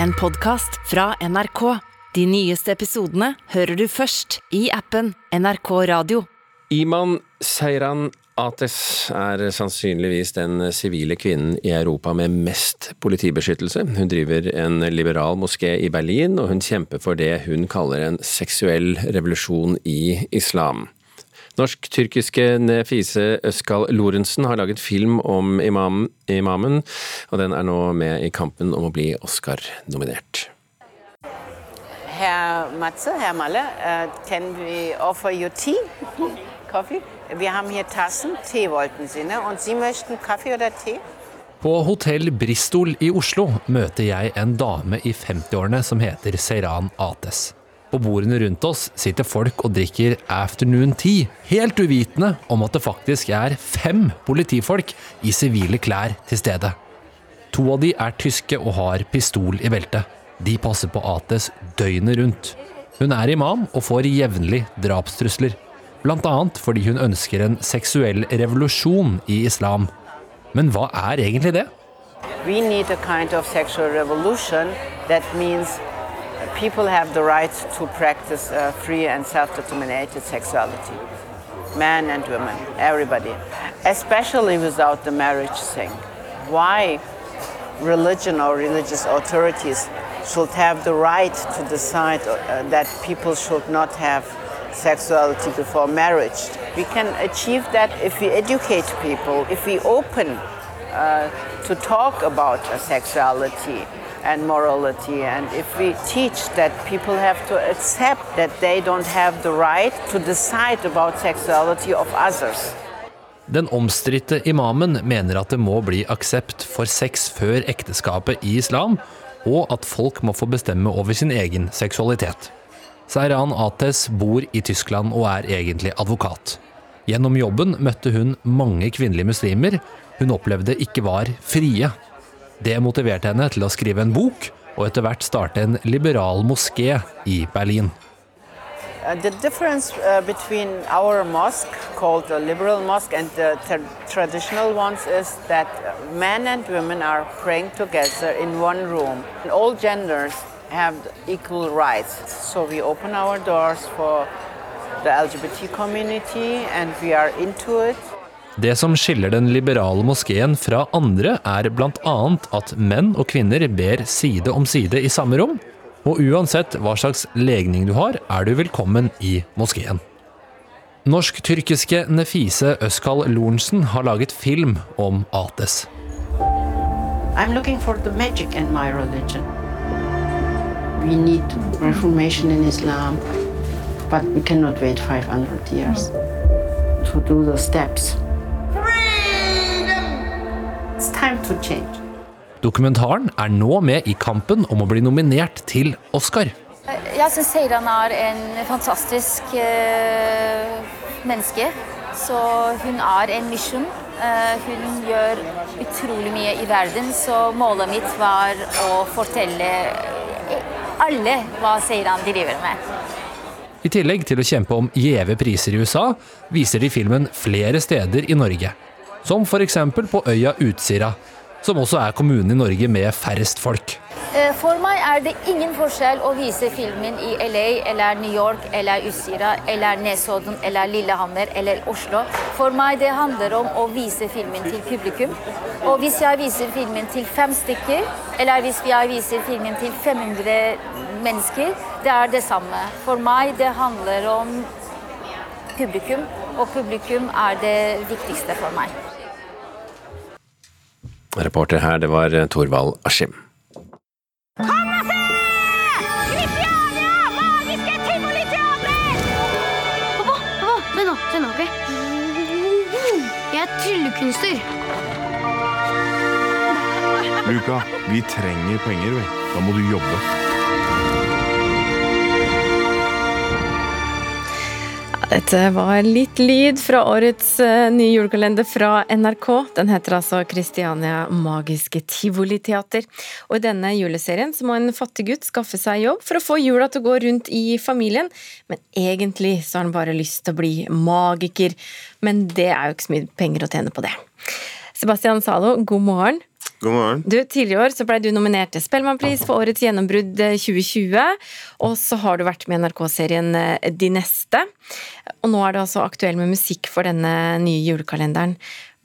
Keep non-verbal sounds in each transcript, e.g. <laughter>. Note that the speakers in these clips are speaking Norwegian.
en podkast fra NRK. De nyeste episodene hører du først i appen NRK Radio. Iman Seiran Ates er sannsynligvis den sivile kvinnen i Europa med mest politibeskyttelse. Hun driver en liberal moské i Berlin, og hun kjemper for det hun kaller en seksuell revolusjon i islam. Norsk-tyrkiske Nefise Øskal Lorentzen har laget film om imam, imamen, og den er nå med i kampen om å bli Oscar-nominert. Herr Matze, Herr Malle, uh, can we offer you tea? Coffee? Wir haben hier Tassen, Tee wollten Sie, ne? Und Sie möchten Kaffee oder Tee? På hotell Bristol i Oslo møter jeg en dame i 50-årene som heter Seiran Ates. På bordene rundt oss sitter folk og drikker afternoon tea, helt uvitende om at det faktisk er fem politifolk i sivile klær til stede. To av de er tyske og har pistol i beltet. De passer på Ates døgnet rundt. Hun er imam og får jevnlig drapstrusler. Annet fordi hun ønsker en seksuell revolusjon i islam. Men hva er egentlig det? We need a kind of sexual revolution people have the right to practice uh, free and self-determinated sexuality. Men and women, everybody. Especially without the marriage thing. Why religion or religious authorities should have the right to decide uh, that people should not have sexuality before marriage. We can achieve that if we educate people, if we open uh, to talk about sexuality and morality, and if we teach that people have to accept that they don't have the right to decide about sexuality of others. Den omstridte imamen mener at det må bli aksept for sex før ekteskapet i islam, og at folk må få bestemme over sin egen seksualitet. Seiran Ates bor i Tyskland og er egentlig advokat. Gjennom jobben møtte hun mange kvinnelige muslimer hun opplevde ikke var frie. Det motiverte henne til å skrive en bok, og etter hvert starte en liberal moské i Berlin. Uh, the difference uh, between our mosque, called the liberal mosque, and the tra- traditional ones is that men and women are praying together in one room. And all genders have equal rights. So we open our doors for the LGBT community and we are into it. Det som skiller den liberale moskeen fra andre, er bl.a. at menn og kvinner ber side om side i samme rom, og uansett hva slags legning du har, er du velkommen i moskeen. Norsk-tyrkiske Nefise Øskal Lorentzen har laget film om Ates. I'm looking for the magic in my religion. We need reformation in Islam, but we cannot wait 500 years to do the steps. Dokumentaren er nå med i kampen om å bli nominert til Oscar. Jeg syns Seiran er en fantastisk uh, menneske. Så hun er en mission. Uh, hun gjør utrolig mye i verden, så målet mitt var å fortelle alle hva Seiran driver med. I tillegg til å kjempe om gjeve priser i USA, viser de filmen flere steder i Norge. Som f.eks. på øya Utsira, som også er kommunen i Norge med færrest folk. Eh, For meg er det ingen forskjell å vise filmen i LA eller New York eller Utsira eller Nesodden eller Lillehammer eller Oslo. For meg det handler om å vise filmen til publikum. Og hvis jeg viser filmen til fem stykker, eller hvis jeg viser filmen til 500 mennesker, det er det samme. For meg det handler om publikum, og publikum er det viktigste for meg. Reporter her, det var Torvald Askim. Pappa, pappa, se nå, se nå, ok? Jeg er tryllekunstner. Luka, vi trenger penger, vi. Da må du jobbe. Dette var litt lyd fra årets eh, nye julekalender fra NRK. Den heter altså Kristiania Magiske Tivoliteater. Og i denne juleserien så må en fattig gutt skaffe seg jobb for å få jula til å gå rundt i familien. Men egentlig så har han bare lyst til å bli magiker. Men det er jo ikke så mye penger å tjene på det. Sebastian Zalo, god morgen. God morgen. Du, Tidligere i år så ble du nominert til Spellemannpris for årets gjennombrudd eh, 2020. Og så har du vært med i NRK-serien eh, De neste. Og nå er du altså aktuell med musikk for denne nye julekalenderen.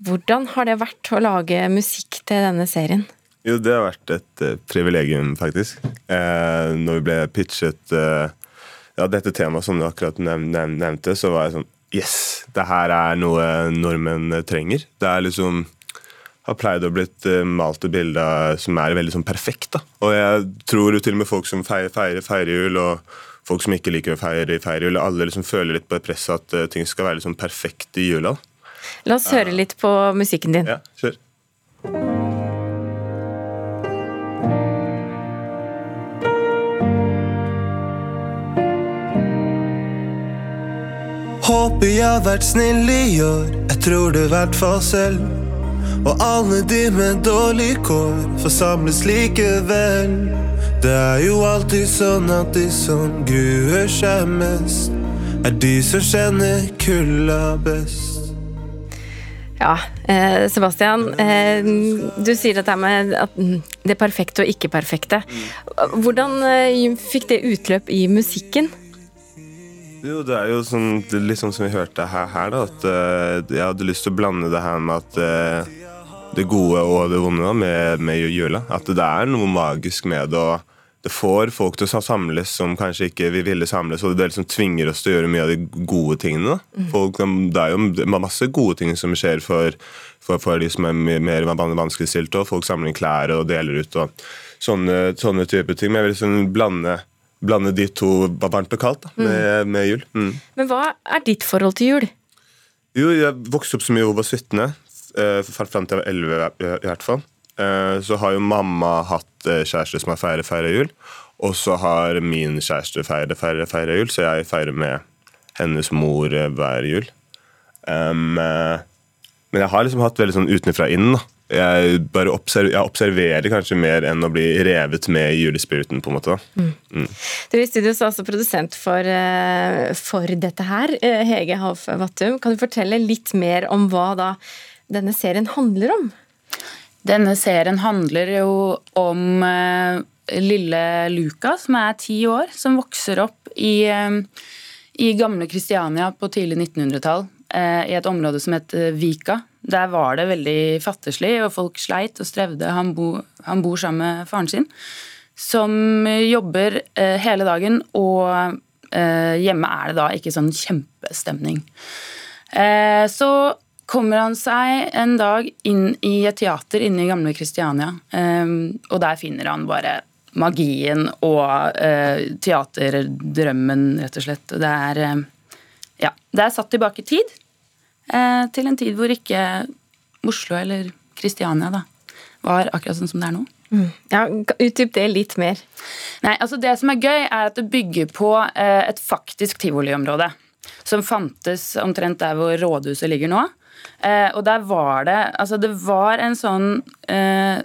Hvordan har det vært å lage musikk til denne serien? Jo, det har vært et uh, privilegium, faktisk. Eh, når vi ble pitchet uh, ja, dette temaet som du akkurat nev nev nevnte, så var jeg sånn Yes! Det her er noe nordmenn trenger. Det er liksom har pleid å blitt uh, malt et bilde som er veldig sånn perfekt. da. Og jeg tror jo til og med folk som feirer, feirer, feirer jul, og folk som ikke liker å feire, feire jul, alle liksom føler litt på det presset at uh, ting skal være liksom perfekt i jula. La oss høre litt på musikken din. Ja, kjør. Håper jeg har vært snill i år, jeg tror det i hvert fall selv. Og alle de med dårlig kår forsamles likevel. Det er jo alltid sånn at de som gruer seg mest, er de som kjenner kulda best. Ja, eh, Sebastian. Eh, du sier dette med det perfekte og ikke-perfekte. Hvordan eh, fikk det utløp i musikken? Jo, det er jo sånn, det litt sånn som vi hørte her, her da, at uh, jeg hadde lyst til å blande det her med at uh, det gode og det vonde da, med, med jula. At det er noe magisk med det. og Det får folk til å samles som kanskje ikke vi ville samles, og det er det som tvinger oss til å gjøre mye av de gode tingene. da. Folk, det er jo masse gode ting som skjer for, for, for de som er mer vanskeligstilte, og folk samler klær og deler ut og sånne, sånne type ting. Men jeg vil liksom blande blande de to varmt og kaldt da, med, med jul. Mm. Men hva er ditt forhold til jul? Jo, Jeg vokste opp som Jehovas var 17. Uh, fram til jeg var 11 i, hvert fall. Uh, så har jo mamma hatt uh, kjæreste som har feiret feire jul. Og så har min kjæreste feiret feire, feire jul, så jeg feirer med hennes mor hver jul. Men jeg har liksom hatt veldig sånn utenfra inn. da. Jeg bare observer, jeg observerer kanskje mer enn å bli revet med i julespiriten. på en måte. Mm. Mm. Du er i studio så altså produsent for, for dette her, Hege Hoff Vattum. Kan du fortelle litt mer om hva da denne serien handler om? Denne serien handler jo om uh, lille Luca, som er ti år, som vokser opp i, i gamle Kristiania på tidlig 1900-tall. Uh, I et område som heter Vika. Der var det veldig fattigslig, og folk sleit og strevde. Han, bo, han bor sammen med faren sin, som jobber hele dagen, og hjemme er det da ikke sånn kjempestemning. Så kommer han seg en dag inn i et teater inne i gamle Kristiania. og der finner han bare magien og teaterdrømmen, rett og slett. Det er, ja, det er satt tilbake i tid. Til en tid hvor ikke Oslo eller Kristiania da, var akkurat sånn som det er nå. Mm. Ja, Utdyp det litt mer. Nei, altså Det som er gøy, er at det bygger på et faktisk tivoliområde. Som fantes omtrent der hvor rådhuset ligger nå. Eh, og der var det Altså, det var en sånn eh,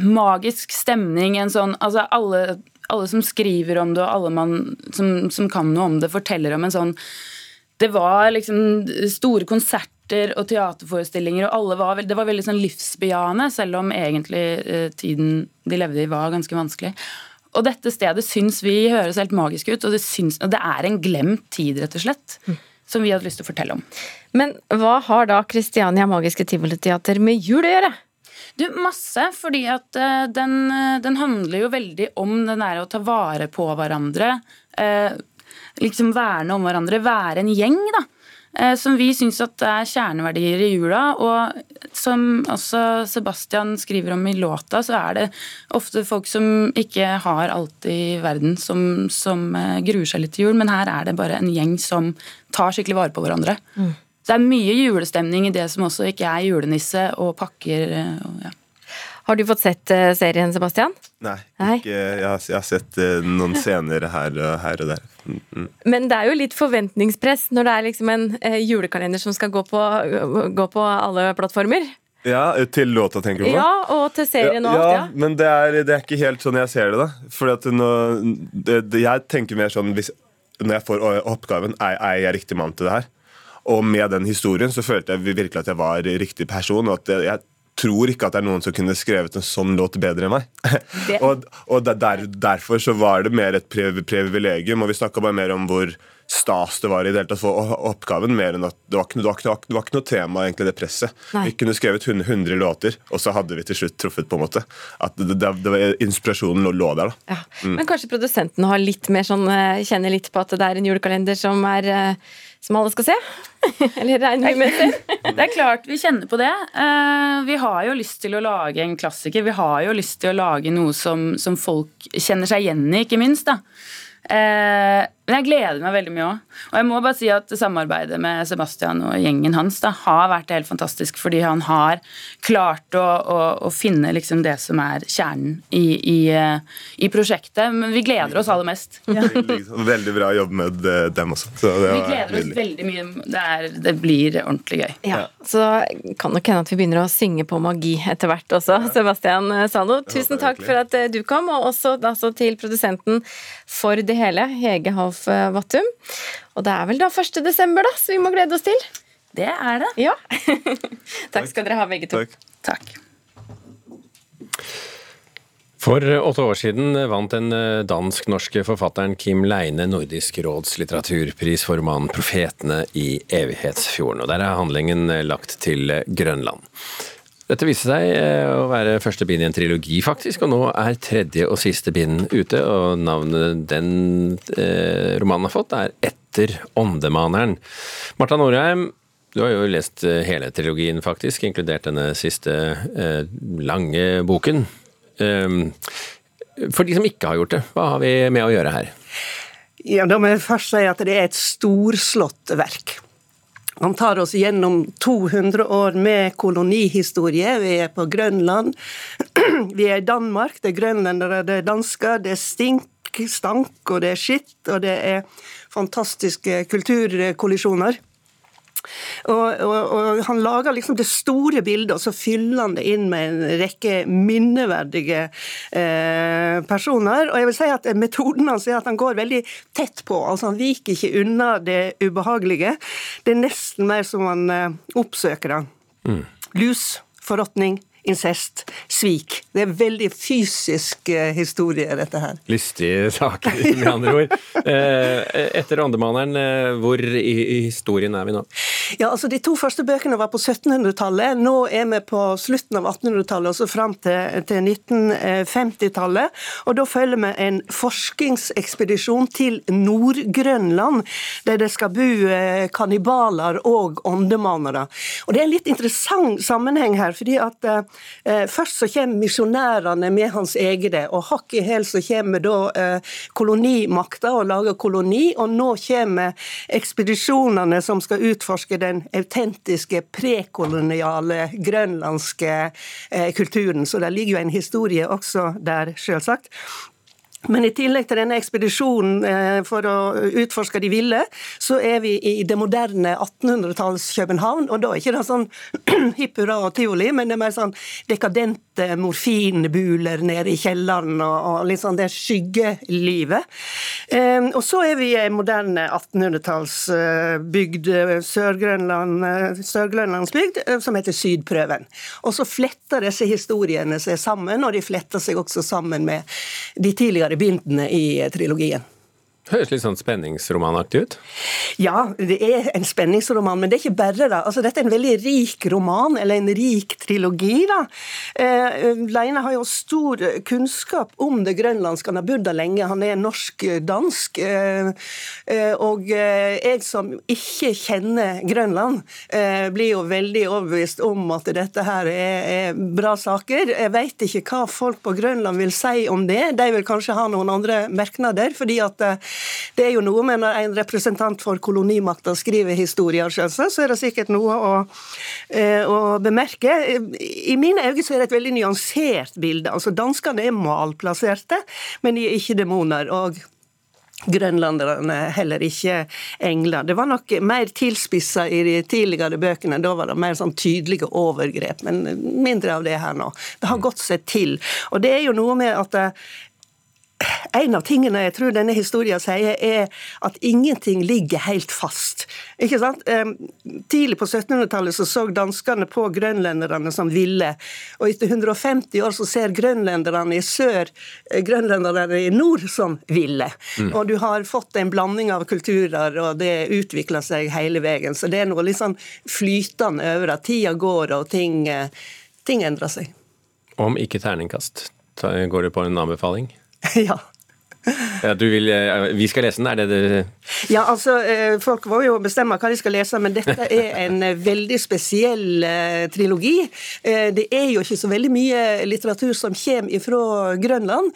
magisk stemning, en sånn Altså, alle, alle, som skriver om det, og alle man, som, som kan noe om det, forteller om en sånn Det var liksom store konserter og teaterforestillinger, og alle var, det var veldig sånn livsbejaende, selv om egentlig eh, tiden de levde i, var ganske vanskelig. Og dette stedet syns vi høres helt magisk ut, og det, syns, og det er en glemt tid, rett og slett. Mm som vi hadde lyst til å fortelle om. Men hva har da Kristiania Magiske Tivoliteater med jul å gjøre? Du, Masse, fordi at uh, den, den, handler jo veldig om den der å ta vare på hverandre. Liksom verne om hverandre, være en gjeng, da. Uh, som vi syns er kjerneverdier i jula. Og som også Sebastian skriver om i låta, så er det ofte folk som ikke har alt i verden, som, som gruer seg litt til jul, men her er det bare en gjeng som tar skikkelig vare på hverandre. Mm. Så det er mye julestemning i det som også ikke er julenisse og pakker. Og, ja. Har du fått sett serien, Sebastian? Nei. Ikke, jeg, har, jeg, har, sett noen scener her, her og der. Mm. Men det er jo litt forventningspress når det er liksom en julekalender som skal gå på, gå på alle plattformer. Ja, Til låta, tenker du på? Ja, og til serien og alt. Ja, Men det er, det er, ikke helt sånn jeg ser det. da Fordi nå, det, det, Jeg tenker mer sånn hvis, Når jeg får oppgaven, er, er jeg riktig mann til det her? Og med den historien så følte jeg virkelig at jeg var riktig person. Og at jeg tror ikke at det er noen som kunne skrevet en sånn låt bedre enn meg. <laughs> og og der, derfor så var det mer et privilegium, og vi snakka bare mer om hvor stas det var i det hele tatt for oppgaven, mer enn at det var ikke, det var ikke, det var ikke noe tema, egentlig, det presset. Nei. Vi kunne skrevet 100 låter, og så hadde vi til slutt truffet, på en måte. At det, det, det var Inspirasjonen lå, lå der, da. Ja. Mm. Men kanskje produsenten har litt mer sånn eh, Kjenner litt på at det er en julekalender som er eh, som alle skal se? <laughs> Eller regner vi med det? Det er klart vi kjenner på det. Eh, vi har jo lyst til å lage en klassiker. Vi har jo lyst til å lage noe som, som folk kjenner seg igjen i, ikke minst. da. Eh, men jeg gleder meg veldig mye òg. Og jeg må bare si at samarbeidet med Sebastian og gjengen hans da, har vært helt fantastisk, fordi han har klart å, å, å finne liksom det som er kjernen i, i, eh, i, prosjektet. Men vi gleder oss aller mest. <laughs> Ja. Veldig bra jobb med dem også. vi gleder oss veldig mye. Det, er, det, blir ordentlig gøy. Ja, Så kan nok hende at vi begynner å synge på magi etter hvert også. Sebastian Zalo, tusen takk for at eh, du kom, og også altså, til produsenten for det hele, Hege Half Rolf Vattum. Og det er vel da 1. desember, da, så vi må glede oss til. Det er det. Ja. <laughs> Takk skal dere ha, begge to. Takk. Takk. For åtte år siden vant den dansk-norske forfatteren Kim Leine Nordisk råds litteraturpris for romanen 'Profetene i evighetsfjorden'. og Der er handlingen lagt til Grønland. Dette viste seg eh, å være første bind i en trilogi, faktisk, og nå er tredje og siste bind ute. Og navnet den eh, romanen har fått, er Etter åndemaneren. Marta Norheim, du har jo lest eh, hele trilogien, faktisk, inkludert denne siste lange boken. Um, for de som ikke har gjort det, hva har vi med å gjøre her? Ja, Da må jeg først si at det er et storslått verk. Han tar oss gjennom 200 år med kolonihistorie. Vi er på Grønland. <clears throat> Vi er i Danmark. Det er grønlendere, det er dansker. Det er stink, stank, og det er skitt, og det er fantastiske kulturkollisjoner. Og, og, og, Han lager liksom det store bildet, og så fyller han det inn med en rekke minneverdige eh, personer. Og jeg vil si at Metoden hans er at han går veldig tett på. altså Han viker ikke unna det ubehagelige. Det er nesten mer som han eh, oppsøker det. Mm. Lus, forråtning, incest, svik. Det er veldig fysisk eh, historie, dette her. Lystige saker, med andre ord. <laughs> Eh, etter Åndemaneren, eh, hvor i historien er vi nå? Ja, altså De to første bøkene var på 1700-tallet. Nå er vi på slutten av 1800-tallet og så fram til, til 1950-tallet. Og Da følger vi en forskningsekspedisjon til Nord-Grønland, der det skal bo kannibaler og åndemanere. Og Det er en litt interessant sammenheng her. fordi at Eh, først så kommer misjonærene med hans egne, og hakk i hæl så kommer da eh, kolonimakta og lager koloni, og nå kommer ekspedisjonene som skal utforske den autentiske prekoloniale grønlandske eh, kulturen. Så det ligger jo en historie også der, selvsagt. Men i tillegg til denne ekspedisjonen eh, for å utforske de ville, så er vi i det moderne 1800-talls København. Og da er ikke det sånn <clears throat> hipp hurra og tivoli, men det er mer sånn dekadente morfinbuler nede i kjelleren og, og litt sånn det skyggelivet. Eh, og så er vi i moderne 1800-tallsbygd, eh, Sør-Grønland, Sør-Grønlandsbygd, som heter Sydprøven. Og så fletter disse historiene seg sammen, og de fletter seg også sammen med de tidligere tidligere bindene i trilogien. Høres litt sånn spenningsromanaktig ut? Ja, det er en spenningsroman, men det er ikke bare det. Altså, dette er en veldig rik roman, eller en rik trilogi. da. Eh, Leine har jo stor kunnskap om det grønlandske. Han har bodd der lenge, han er norsk-dansk. Eh, eh, og jeg som ikke kjenner Grønland, blir jo veldig overbevist om at dette her er, bra saker. Jeg vet ikke hva folk på Grønland vil si om det. De vil kanskje ha noen andre merknader. fordi at det er jo noe med når en representant for kolonimakta skriver historier, selvsagt, så er det sikkert noe å, eh, å bemerke. I mine øyne så er det et veldig nyansert bilde. Altså, Danskene er malplasserte, men de er ikke demoner. og grønlanderne heller ikke engler. Det var nok mer tilspissa i de tidligere bøkene. Da var det mer sånn tydelige overgrep, men mindre av det her nå. Det har gått seg til. Og det er jo noe med at en av tingene jeg tror denne historien sier, er at ingenting ligger helt fast. Ikke sant? Tidlig på 1700-tallet så, så danskene på grønlenderne som ville, og etter 150 år så ser grønlenderne i sør eh, grønlenderne i nord som ville. Mm. Og du har fått en blanding av kulturer, og det utvikler seg hele veien. Så det er noe litt sånn flytende over at tida går, og ting, eh, ting endrer seg. Om ikke terningkast, går det på en anbefaling? <laughs> ja. Ja, vil, eh, vi skal lese den, er det det Ja, altså, eh, folk må jo bestemme hva de skal lese, men dette er en eh, veldig spesiell trilogi. Det er jo ikke så veldig mye litteratur som kommer fra Grønland.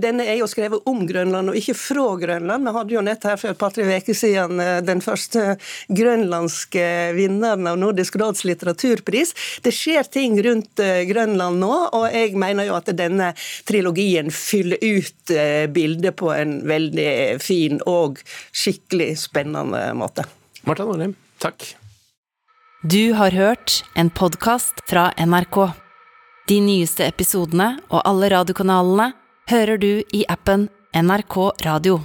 Denne er jo skrevet om Grønland, og ikke fra Grønland. Vi hadde jo nett her for et par-tre uker siden den første grønlandske vinneren av Nordisk råds litteraturpris. Det skjer ting rundt Grønland nå, og jeg mener jo at denne trilogien fyller ut bildet bildet på en veldig fin og skikkelig spennende måte. Marta Norheim, takk. Du har hørt en podkast fra NRK. De nyeste episodene og alle radiokanalene hører du i appen NRK Radio.